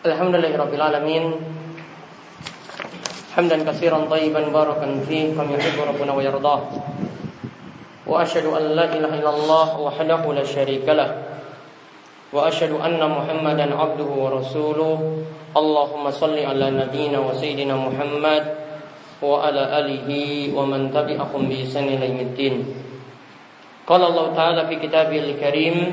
Alhamdulillahi Rabbil Alamin Hamdan kasiran tayyiban barakan fih Kami yuhibu Rabbuna wa yardah Wa ashadu an la ilaha illallah Wahdahu la sharika lah Wa ashadu anna muhammadan abduhu wa rasuluh Allahumma salli ala nabina wa sayyidina Muhammad Wa ala alihi wa man tabi'akum bi isani laymiddin Qala Allah Ta'ala fi kitabihil karim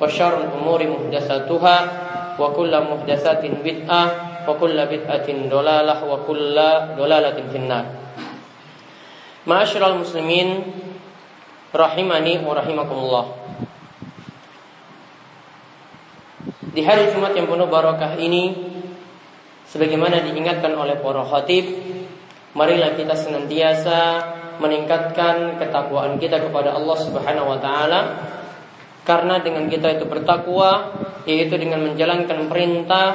وشر الأمور محدثاتها وكل محدثات بدعة وكل بدعة ضلالة وكل ضلالة في النار Ma'asyiral muslimin rahimani wa rahimakumullah. Di hari Jumat yang penuh barakah ini sebagaimana diingatkan oleh para khatib marilah kita senantiasa meningkatkan ketakwaan kita kepada Allah Subhanahu wa taala karena dengan kita itu bertakwa yaitu dengan menjalankan perintah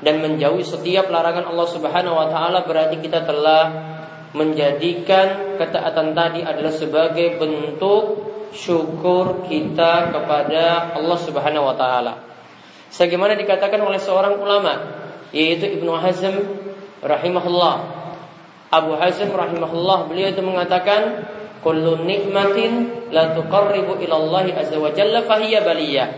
dan menjauhi setiap larangan Allah Subhanahu wa taala berarti kita telah menjadikan ketaatan tadi adalah sebagai bentuk syukur kita kepada Allah Subhanahu wa taala. Sebagaimana dikatakan oleh seorang ulama yaitu Ibnu Hazm rahimahullah Abu Hazim rahimahullah beliau itu mengatakan kullu nikmatin la tuqarribu ila Allah azza wa jalla fahiya baliyah.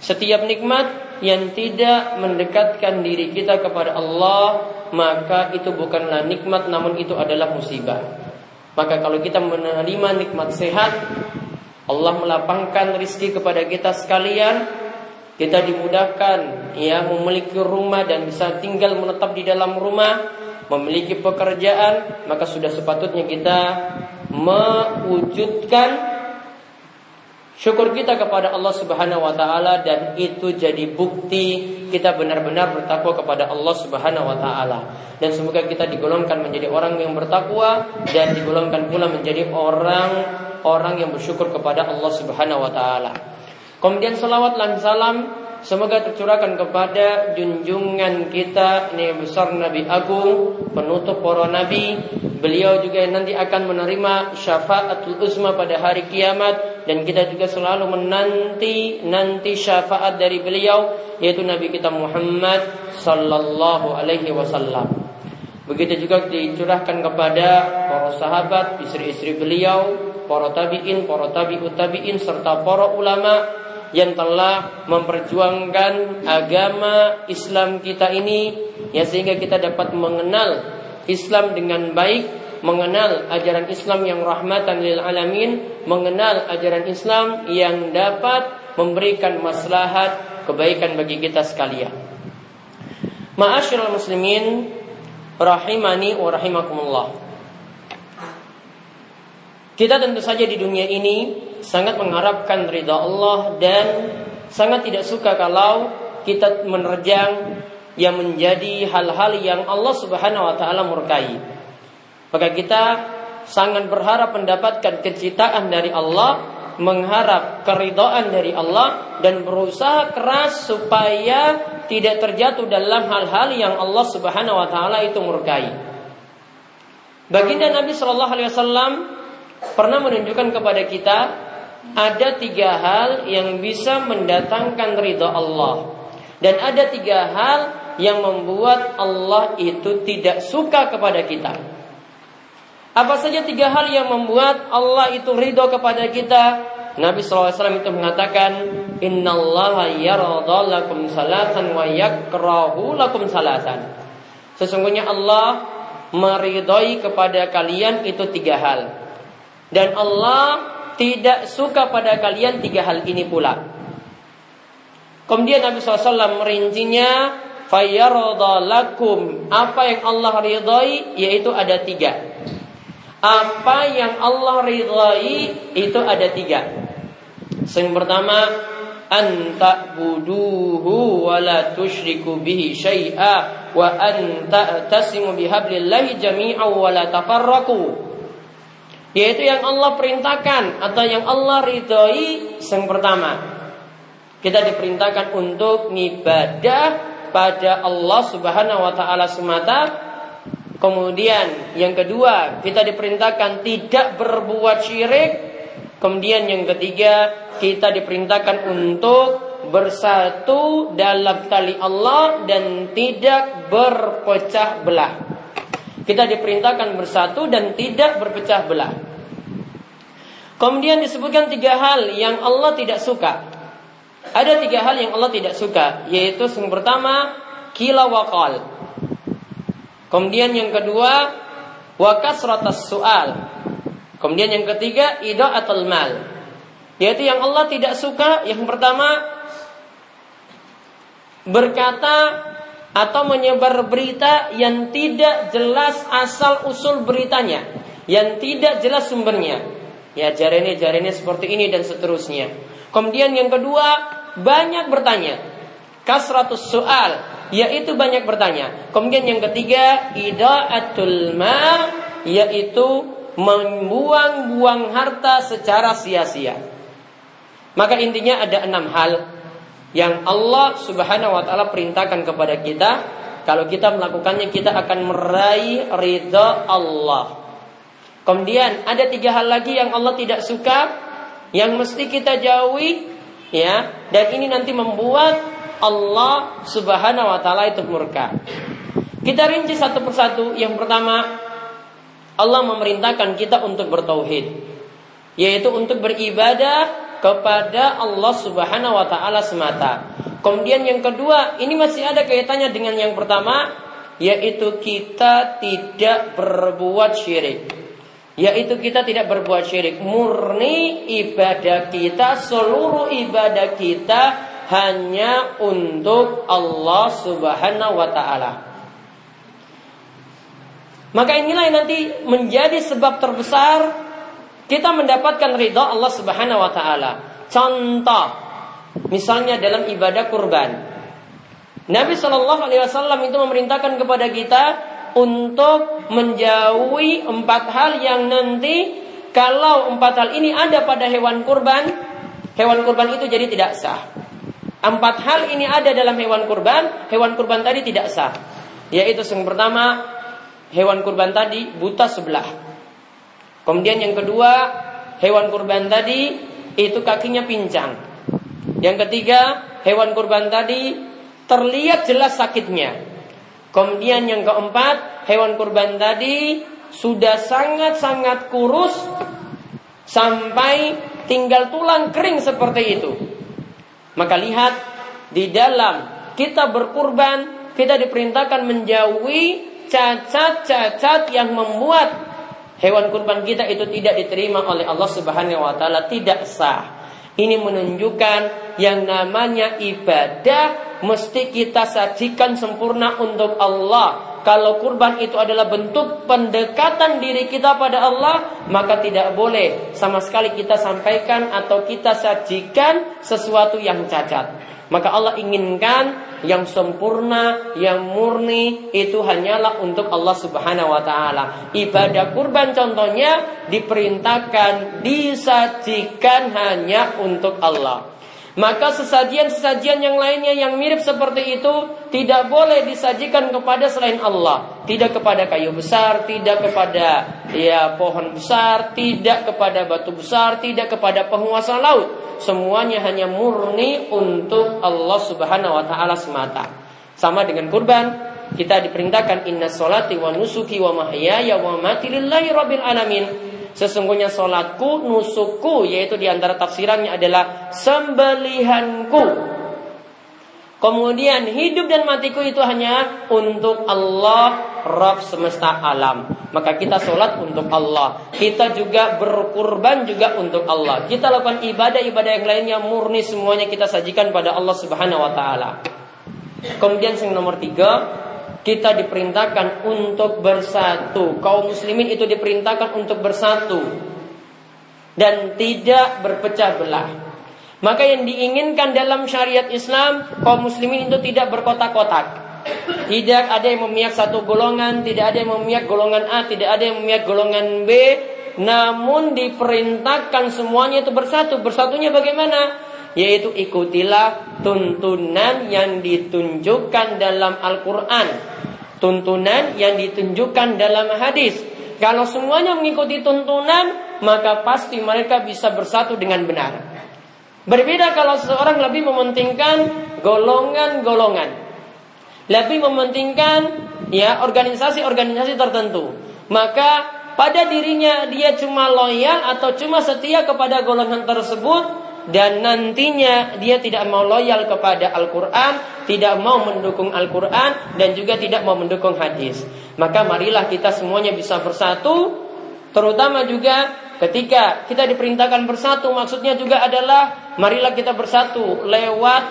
Setiap nikmat yang tidak mendekatkan diri kita kepada Allah, maka itu bukanlah nikmat namun itu adalah musibah. Maka kalau kita menerima nikmat sehat, Allah melapangkan rizki kepada kita sekalian, kita dimudahkan ya memiliki rumah dan bisa tinggal menetap di dalam rumah, memiliki pekerjaan, maka sudah sepatutnya kita mewujudkan syukur kita kepada Allah Subhanahu wa taala dan itu jadi bukti kita benar-benar bertakwa kepada Allah Subhanahu wa taala. Dan semoga kita digolongkan menjadi orang yang bertakwa dan digolongkan pula menjadi orang orang yang bersyukur kepada Allah Subhanahu wa taala. Kemudian salawat dan salam Semoga tercurahkan kepada junjungan kita Nabi besar Nabi Agung Penutup para Nabi. Beliau juga nanti akan menerima syafaatul uzma pada hari kiamat. Dan kita juga selalu menanti Nanti syafaat dari beliau Yaitu Nabi kita Muhammad Sallallahu alaihi wasallam. Begitu juga dicurahkan kepada para sahabat, istri-istri beliau, para tabi'in, para tabi'ut tabi'in, serta para ulama yang telah memperjuangkan agama Islam kita ini ya sehingga kita dapat mengenal Islam dengan baik mengenal ajaran Islam yang rahmatan lil alamin mengenal ajaran Islam yang dapat memberikan maslahat kebaikan bagi kita sekalian. Ma'asyiral muslimin rahimani wa rahimakumullah kita tentu saja di dunia ini sangat mengharapkan ridha Allah dan sangat tidak suka kalau kita menerjang yang menjadi hal-hal yang Allah Subhanahu wa taala murkai. Maka kita sangat berharap mendapatkan kecintaan dari Allah, mengharap keridhaan dari Allah dan berusaha keras supaya tidak terjatuh dalam hal-hal yang Allah Subhanahu wa taala itu murkai. Baginda Nabi Shallallahu alaihi wasallam pernah menunjukkan kepada kita ada tiga hal yang bisa mendatangkan ridha Allah. Dan ada tiga hal yang membuat Allah itu tidak suka kepada kita. Apa saja tiga hal yang membuat Allah itu ridho kepada kita? Nabi SAW itu mengatakan Innallaha yarada lakum salatan wa yakrahu lakum salatan Sesungguhnya Allah meridhoi kepada kalian itu tiga hal Dan Allah tidak suka pada kalian tiga hal ini pula. Kemudian Nabi SAW merincinya lakum. Apa yang Allah ridhoi Yaitu ada tiga. Apa yang Allah ridhoi Itu ada tiga. Yang pertama anta buduhu wa la bihi wa anta tasimu bihablillahi jami'an wa la yaitu yang Allah perintahkan atau yang Allah ridhoi yang pertama. Kita diperintahkan untuk ngibadah pada Allah Subhanahu wa taala semata. Kemudian yang kedua kita diperintahkan tidak berbuat syirik. Kemudian yang ketiga kita diperintahkan untuk bersatu dalam tali Allah dan tidak berpecah belah. Kita diperintahkan bersatu dan tidak berpecah belah. Kemudian disebutkan tiga hal yang Allah tidak suka. Ada tiga hal yang Allah tidak suka, yaitu yang pertama kila wakal. Kemudian yang kedua wakas ratas soal. Kemudian yang ketiga atau mal. Yaitu yang Allah tidak suka yang pertama berkata atau menyebar berita yang tidak jelas asal usul beritanya, yang tidak jelas sumbernya. Ya jarene jarene seperti ini dan seterusnya. Kemudian yang kedua banyak bertanya. Kasratus soal yaitu banyak bertanya. Kemudian yang ketiga idaatul ma yaitu membuang-buang harta secara sia-sia. Maka intinya ada enam hal yang Allah Subhanahu wa taala perintahkan kepada kita. Kalau kita melakukannya kita akan meraih ridha Allah. Kemudian ada tiga hal lagi yang Allah tidak suka yang mesti kita jauhi ya dan ini nanti membuat Allah Subhanahu wa taala itu murka. Kita rinci satu persatu. Yang pertama, Allah memerintahkan kita untuk bertauhid, yaitu untuk beribadah kepada Allah Subhanahu wa taala semata. Kemudian yang kedua, ini masih ada kaitannya dengan yang pertama, yaitu kita tidak berbuat syirik. Yaitu kita tidak berbuat syirik. Murni ibadah kita, seluruh ibadah kita hanya untuk Allah Subhanahu wa taala. Maka inilah yang nanti menjadi sebab terbesar kita mendapatkan ridha Allah Subhanahu wa taala. Contoh misalnya dalam ibadah kurban. Nabi Shallallahu alaihi wasallam itu memerintahkan kepada kita untuk menjauhi empat hal yang nanti kalau empat hal ini ada pada hewan kurban, hewan kurban itu jadi tidak sah. Empat hal ini ada dalam hewan kurban, hewan kurban tadi tidak sah. Yaitu yang pertama, hewan kurban tadi buta sebelah. Kemudian yang kedua, hewan kurban tadi itu kakinya pincang. Yang ketiga, hewan kurban tadi terlihat jelas sakitnya. Kemudian yang keempat, hewan kurban tadi sudah sangat-sangat kurus sampai tinggal tulang kering seperti itu. Maka lihat di dalam kita berkurban, kita diperintahkan menjauhi cacat-cacat yang membuat hewan kurban kita itu tidak diterima oleh Allah Subhanahu wa taala tidak sah. Ini menunjukkan yang namanya ibadah mesti kita sajikan sempurna untuk Allah. Kalau kurban itu adalah bentuk pendekatan diri kita pada Allah, maka tidak boleh sama sekali kita sampaikan atau kita sajikan sesuatu yang cacat. Maka Allah inginkan yang sempurna, yang murni itu hanyalah untuk Allah Subhanahu wa taala. Ibadah kurban contohnya diperintahkan disajikan hanya untuk Allah. Maka sesajian-sesajian yang lainnya yang mirip seperti itu tidak boleh disajikan kepada selain Allah. Tidak kepada kayu besar, tidak kepada ya pohon besar, tidak kepada batu besar, tidak kepada penguasa laut. Semuanya hanya murni untuk Allah Subhanahu wa taala semata. Sama dengan kurban, kita diperintahkan inna solati wa nusuki wa mahyaya wa mati lillahi rabbil alamin Sesungguhnya solatku, nusukku, yaitu di antara tafsirannya adalah sembelihanku. Kemudian hidup dan matiku itu hanya untuk Allah Rabb semesta alam. Maka kita sholat untuk Allah. Kita juga berkurban juga untuk Allah. Kita lakukan ibadah-ibadah yang lainnya murni semuanya kita sajikan pada Allah Subhanahu Wa Taala. Kemudian yang nomor tiga, kita diperintahkan untuk bersatu. Kaum muslimin itu diperintahkan untuk bersatu dan tidak berpecah belah. Maka yang diinginkan dalam syariat Islam kaum muslimin itu tidak berkotak-kotak. Tidak ada yang memihak satu golongan, tidak ada yang memihak golongan A, tidak ada yang memihak golongan B, namun diperintahkan semuanya itu bersatu. Bersatunya bagaimana? Yaitu ikutilah tuntunan yang ditunjukkan dalam Al-Quran. Tuntunan yang ditunjukkan dalam hadis. Kalau semuanya mengikuti tuntunan, maka pasti mereka bisa bersatu dengan benar. Berbeda kalau seseorang lebih mementingkan golongan-golongan. Lebih mementingkan ya organisasi-organisasi tertentu. Maka pada dirinya dia cuma loyal atau cuma setia kepada golongan tersebut dan nantinya dia tidak mau loyal kepada Al-Quran, tidak mau mendukung Al-Quran dan juga tidak mau mendukung hadis. Maka marilah kita semuanya bisa bersatu, terutama juga Ketika kita diperintahkan bersatu maksudnya juga adalah marilah kita bersatu lewat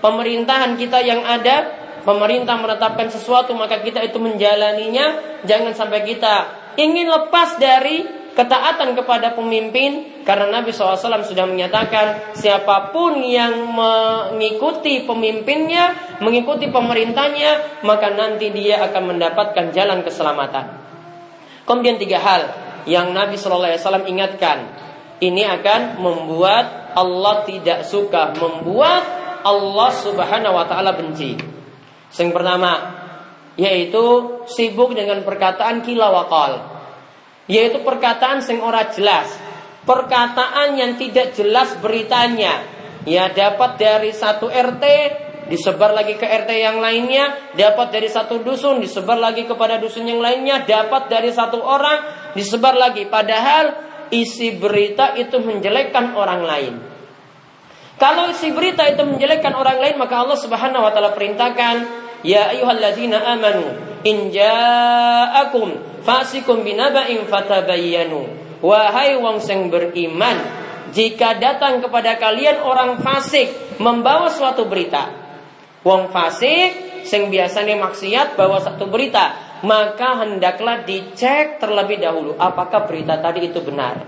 pemerintahan kita yang ada. Pemerintah menetapkan sesuatu maka kita itu menjalaninya. Jangan sampai kita ingin lepas dari ketaatan kepada pemimpin karena Nabi SAW sudah menyatakan siapa pun yang mengikuti pemimpinnya, mengikuti pemerintahnya, maka nanti dia akan mendapatkan jalan keselamatan. Kemudian tiga hal yang Nabi Wasallam ingatkan. Ini akan membuat Allah tidak suka, membuat Allah Subhanahu Wa Taala benci. Yang pertama, yaitu sibuk dengan perkataan kilawakal, yaitu perkataan sing ora jelas, perkataan yang tidak jelas beritanya, ya dapat dari satu RT disebar lagi ke RT yang lainnya, dapat dari satu dusun, disebar lagi kepada dusun yang lainnya, dapat dari satu orang, disebar lagi. Padahal isi berita itu menjelekkan orang lain. Kalau isi berita itu menjelekkan orang lain, maka Allah Subhanahu wa taala perintahkan, "Ya ayyuhalladzina amanu, in ja'akum fasikum binaba'in fatabayyanu." Wahai wong sing beriman, jika datang kepada kalian orang fasik membawa suatu berita, Wong fasik sing biasanya maksiat bawa satu berita, maka hendaklah dicek terlebih dahulu apakah berita tadi itu benar.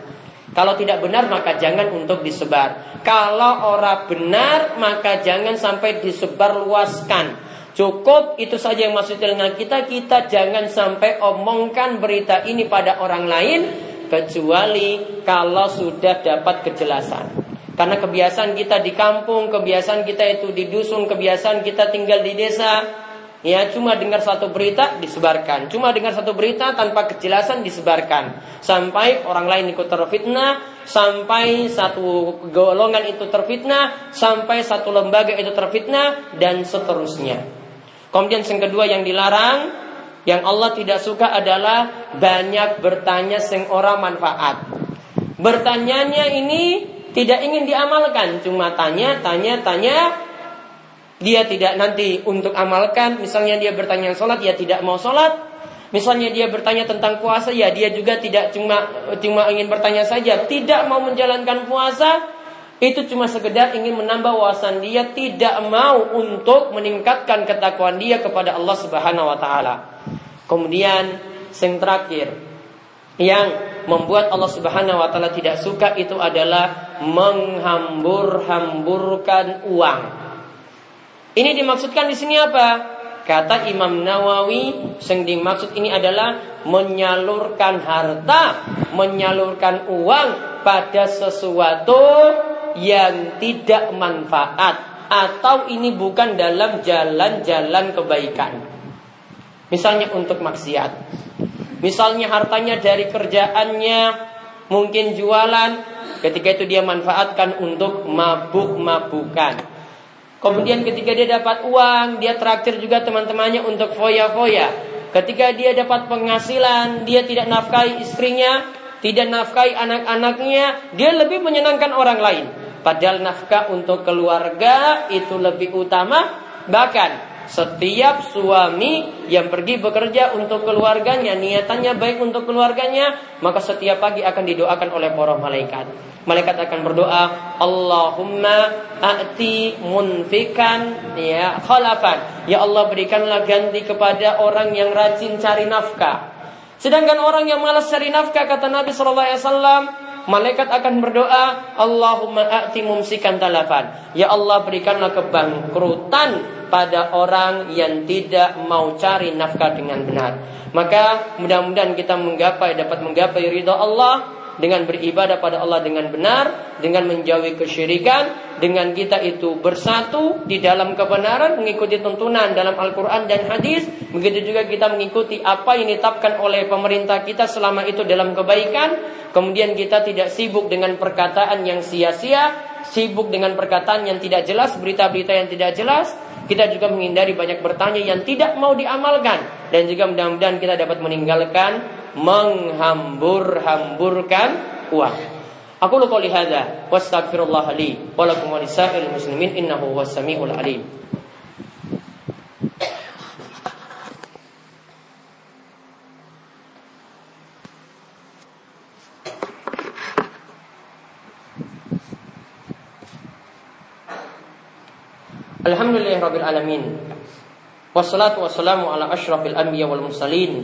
Kalau tidak benar maka jangan untuk disebar. Kalau orang benar maka jangan sampai disebar luaskan. Cukup itu saja yang masuk telinga kita. Kita jangan sampai omongkan berita ini pada orang lain kecuali kalau sudah dapat kejelasan. Karena kebiasaan kita di kampung, kebiasaan kita itu di dusun, kebiasaan kita tinggal di desa, Ya, cuma dengar satu berita disebarkan. Cuma dengar satu berita tanpa kejelasan disebarkan. Sampai orang lain ikut terfitnah, sampai satu golongan itu terfitnah, sampai satu lembaga itu terfitnah dan seterusnya. Kemudian yang kedua yang dilarang, yang Allah tidak suka adalah banyak bertanya sing ora manfaat. Bertanyanya ini tidak ingin diamalkan, cuma tanya, tanya, tanya. Dia tidak nanti untuk amalkan, misalnya dia bertanya sholat, ya tidak mau sholat. Misalnya dia bertanya tentang puasa, ya dia juga tidak cuma cuma ingin bertanya saja, tidak mau menjalankan puasa. Itu cuma sekedar ingin menambah wawasan dia, tidak mau untuk meningkatkan ketakwaan dia kepada Allah Subhanahu wa taala. Kemudian yang terakhir, yang membuat Allah Subhanahu wa taala tidak suka itu adalah menghambur-hamburkan uang. Ini dimaksudkan di sini apa? Kata Imam Nawawi, yang dimaksud ini adalah menyalurkan harta, menyalurkan uang pada sesuatu yang tidak manfaat atau ini bukan dalam jalan-jalan kebaikan. Misalnya untuk maksiat. Misalnya hartanya dari kerjaannya mungkin jualan, ketika itu dia manfaatkan untuk mabuk-mabukan. Kemudian ketika dia dapat uang, dia traktir juga teman-temannya untuk foya-foya. Ketika dia dapat penghasilan, dia tidak nafkahi istrinya, tidak nafkahi anak-anaknya, dia lebih menyenangkan orang lain. Padahal nafkah untuk keluarga itu lebih utama. Bahkan setiap suami yang pergi bekerja untuk keluarganya, niatannya baik untuk keluarganya, maka setiap pagi akan didoakan oleh para malaikat. Malaikat akan berdoa, Allahumma a'ti munfikan ya khalafan. Ya Allah berikanlah ganti kepada orang yang rajin cari nafkah. Sedangkan orang yang malas cari nafkah kata Nabi sallallahu alaihi wasallam, malaikat akan berdoa, Allahumma a'ti mumsikan talafan. Ya Allah berikanlah kebangkrutan pada orang yang tidak mau cari nafkah dengan benar. Maka mudah-mudahan kita menggapai dapat menggapai ridha Allah dengan beribadah pada Allah dengan benar, dengan menjauhi kesyirikan, dengan kita itu bersatu di dalam kebenaran, mengikuti tuntunan dalam Al-Quran dan hadis, begitu juga kita mengikuti apa yang ditetapkan oleh pemerintah kita selama itu dalam kebaikan, kemudian kita tidak sibuk dengan perkataan yang sia-sia, sibuk dengan perkataan yang tidak jelas, berita-berita yang tidak jelas, kita juga menghindari banyak bertanya yang tidak mau diamalkan dan juga mudah-mudahan kita dapat meninggalkan menghambur-hamburkan uang. Aku lu qouli hadza wastaghfirullah li wa wa muslimin innahu was-sami'ul alim. Alhamdulillahirabbil alamin. Wassalatu wassalamu ala asyrafil anbiya wal mursalin.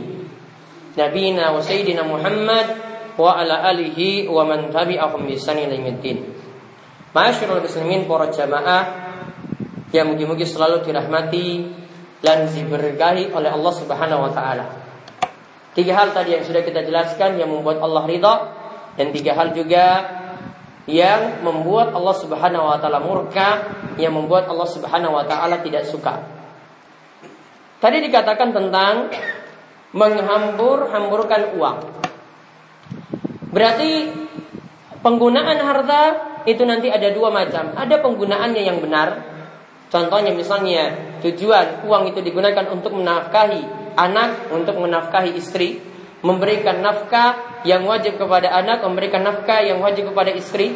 Nabiyina wa sayyidina Muhammad wa ala alihi wa man tabi'ahum bi ihsan Ma'asyiral muslimin para jamaah yang mugi-mugi selalu dirahmati dan diberkahi oleh Allah Subhanahu wa taala. Tiga hal tadi yang sudah kita jelaskan yang membuat Allah ridha dan tiga hal juga yang membuat Allah Subhanahu wa taala murka, yang membuat Allah Subhanahu wa taala tidak suka. Tadi dikatakan tentang menghambur-hamburkan uang. Berarti penggunaan harta itu nanti ada dua macam. Ada penggunaannya yang benar. Contohnya misalnya tujuan uang itu digunakan untuk menafkahi anak, untuk menafkahi istri, memberikan nafkah yang wajib kepada anak, memberikan nafkah yang wajib kepada istri.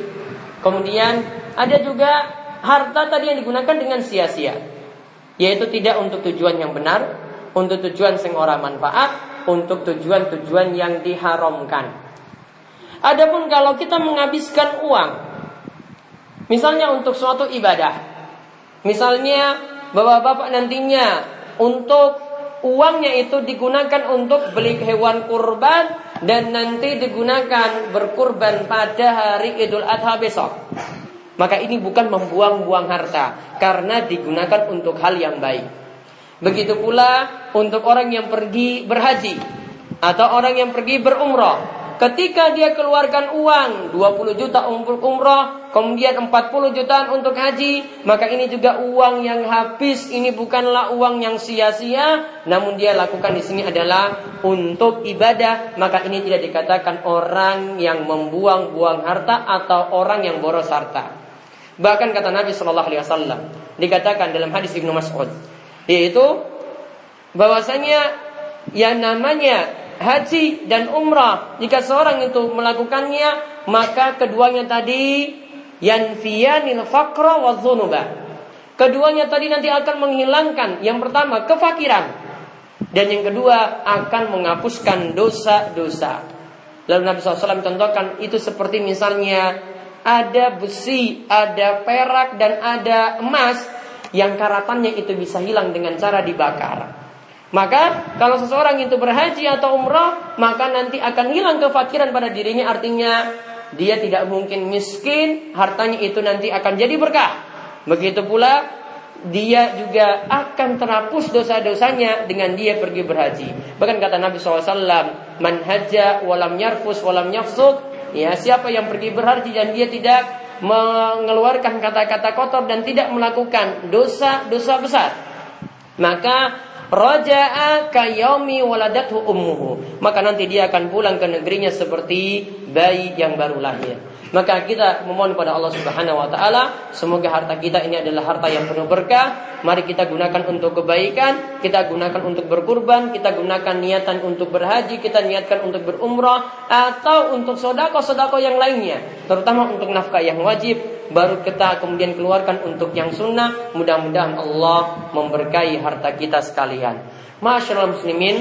Kemudian ada juga harta tadi yang digunakan dengan sia-sia. Yaitu tidak untuk tujuan yang benar, untuk tujuan sing ora manfaat, untuk tujuan-tujuan yang diharamkan. Adapun kalau kita menghabiskan uang, misalnya untuk suatu ibadah, misalnya bapak-bapak nantinya untuk uangnya itu digunakan untuk beli hewan kurban dan nanti digunakan berkurban pada hari Idul Adha besok. Maka ini bukan membuang-buang harta karena digunakan untuk hal yang baik. Begitu pula untuk orang yang pergi berhaji atau orang yang pergi berumrah Ketika dia keluarkan uang 20 juta untuk umroh, kemudian 40 jutaan untuk haji, maka ini juga uang yang habis. Ini bukanlah uang yang sia-sia, namun dia lakukan di sini adalah untuk ibadah. Maka ini tidak dikatakan orang yang membuang-buang harta atau orang yang boros harta. Bahkan kata Nabi Shallallahu Alaihi Wasallam dikatakan dalam hadis Ibnu Mas'ud, yaitu bahwasanya yang namanya haji dan umrah. Jika seorang itu melakukannya maka keduanya tadi yanfiyanil faqra wa dzunuba. Keduanya tadi nanti akan menghilangkan. Yang pertama kefakiran. Dan yang kedua akan menghapuskan dosa-dosa. Lalu Nabi SAW contohkan itu seperti misalnya ada besi, ada perak dan ada emas yang karatannya itu bisa hilang dengan cara dibakar. Maka kalau seseorang itu berhaji atau umrah, maka nanti akan hilang kefakiran pada dirinya. Artinya dia tidak mungkin miskin, hartanya itu nanti akan jadi berkah. Begitu pula dia juga akan terhapus dosa-dosanya dengan dia pergi berhaji. Bahkan kata Nabi SAW, Man haja walam yarfus walam yafsuk. Ya, siapa yang pergi berhaji dan dia tidak mengeluarkan kata-kata kotor dan tidak melakukan dosa-dosa besar. Maka Raja'a kayomi waladathu ummuhu. Maka nanti dia akan pulang ke negerinya seperti bayi yang baru lahir. Maka kita memohon kepada Allah Subhanahu wa taala semoga harta kita ini adalah harta yang penuh berkah. Mari kita gunakan untuk kebaikan, kita gunakan untuk berkurban, kita gunakan niatan untuk berhaji, kita niatkan untuk berumrah atau untuk sodako-sodako yang lainnya, terutama untuk nafkah yang wajib. Baru kita kemudian keluarkan untuk yang sunnah. Mudah-mudahan Allah memberkahi harta kita sekalian. Masyaallah muslimin,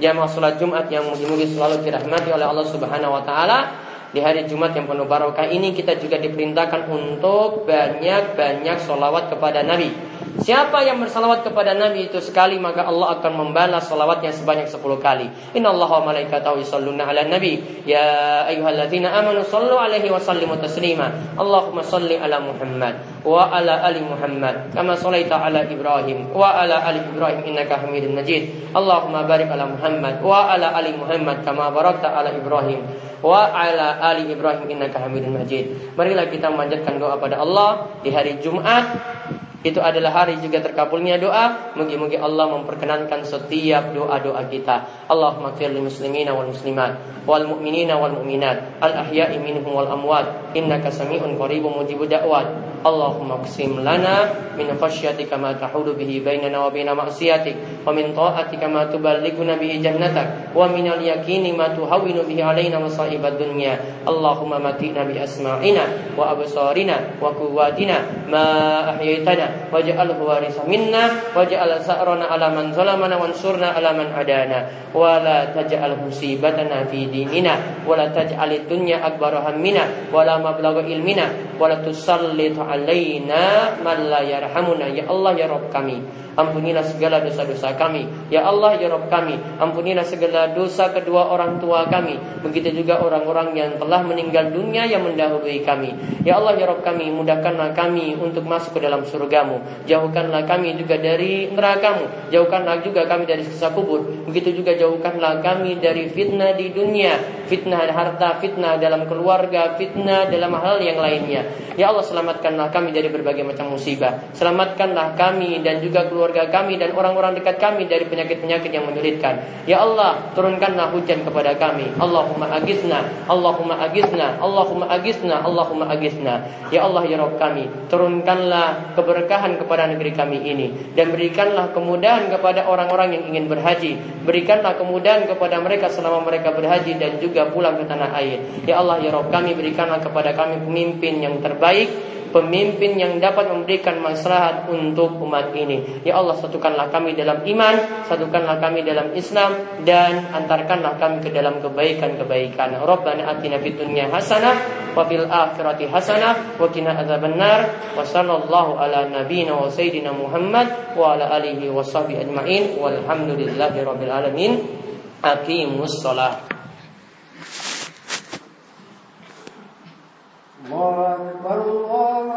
jamaah salat Jumat yang mungkin-mungkin selalu dirahmati oleh Allah Subhanahu wa taala. Di hari Jumat yang penuh barokah ini kita juga diperintahkan untuk banyak-banyak solawat kepada Nabi. Siapa yang bersalawat kepada Nabi itu sekali maka Allah akan membalas salawatnya sebanyak 10 kali. Inna Allah wa malaikatahu yusalluna ala nabi. Ya ayyuhalladzina amanu sallu alaihi wa sallimu taslima. Allahumma salli ala Muhammad wa ala ali Muhammad kama sallaita ala Ibrahim wa ala ali Ibrahim innaka Hamidum Majid. Allahumma barik ala Muhammad wa ala ali Muhammad kama barakta ala Ibrahim wa ala ali Ibrahim innaka Hamidum Majid. Marilah kita memanjatkan doa pada Allah di hari Jumat itu adalah hari juga terkabulnya doa. Mungkin-mungkin Allah memperkenankan setiap doa-doa kita. Allahumma fir lil muslimina wal muslimat wal mu'minina wal mu'minat al ahya'i minhum wal amwat innaka sami'un qaribun mujibud da'wat. Allahumma qsim lana min khasyatika ma tahulu bihi bainana wa baina ma'siyatik wa min ta'atika ma tuballighuna bihi jannatak wa min al yaqini ma tuhawwinu bihi alaina masa'ibad dunya. Allahumma matina bi asma'ina wa absarina wa quwwatina ma ahyaitana waj'alhu warisa minna waj'al sa'rana ala man zalamana wansurna ala man adana. Wa la taj'al musibatana fi dinina wa la taj'al dunya akbar hammina wa la mablagha ilmina wa la tusallit alaina man la yarhamuna. Ya Allah ya Rabb kami ampunilah segala dosa-dosa kami. Ya Allah ya Rabb kami ampunilah segala dosa kedua orang tua kami. Begitu juga orang-orang yang telah meninggal dunia yang mendahului kami. Ya Allah ya Rabb kami mudahkanlah kami untuk masuk ke dalam surga surgamu. Jauhkanlah kami juga dari nerakamu. Jauhkanlah juga kami dari siksa kubur. Begitu juga jauhkanlah kami dari fitnah di dunia. Fitnah harta, fitnah dalam keluarga, fitnah dalam hal yang lainnya. Ya Allah selamatkanlah kami dari berbagai macam musibah. Selamatkanlah kami dan juga keluarga kami dan orang-orang dekat kami dari penyakit-penyakit yang menyulitkan. Ya Allah turunkanlah hujan kepada kami. Allahumma agisna, Allahumma agisna, Allahumma agisna, Allahumma agisna. Ya Allah ya Rabb kami, turunkanlah keberkahan keberkahan kepada negeri kami ini. Dan berikanlah kemudahan kepada orang-orang yang ingin berhaji. Berikanlah kemudahan kepada mereka selama mereka berhaji dan juga pulang ke tanah air. Ya Allah ya Rob kami berikanlah kepada kami pemimpin yang terbaik pemimpin yang dapat memberikan maslahat untuk umat ini. Ya Allah, satukanlah kami dalam iman, satukanlah kami dalam Islam dan antarkanlah kami ke dalam kebaikan-kebaikan. Rabbana atina fid dunya hasanah wa fil akhirati hasanah wa qina adzabannar wa sallallahu ala nabiyyina wa sayyidina Muhammad wa ala alihi wa sahbihi ajmain walhamdulillahi alamin. Aqimus shalah. الله أكبر الله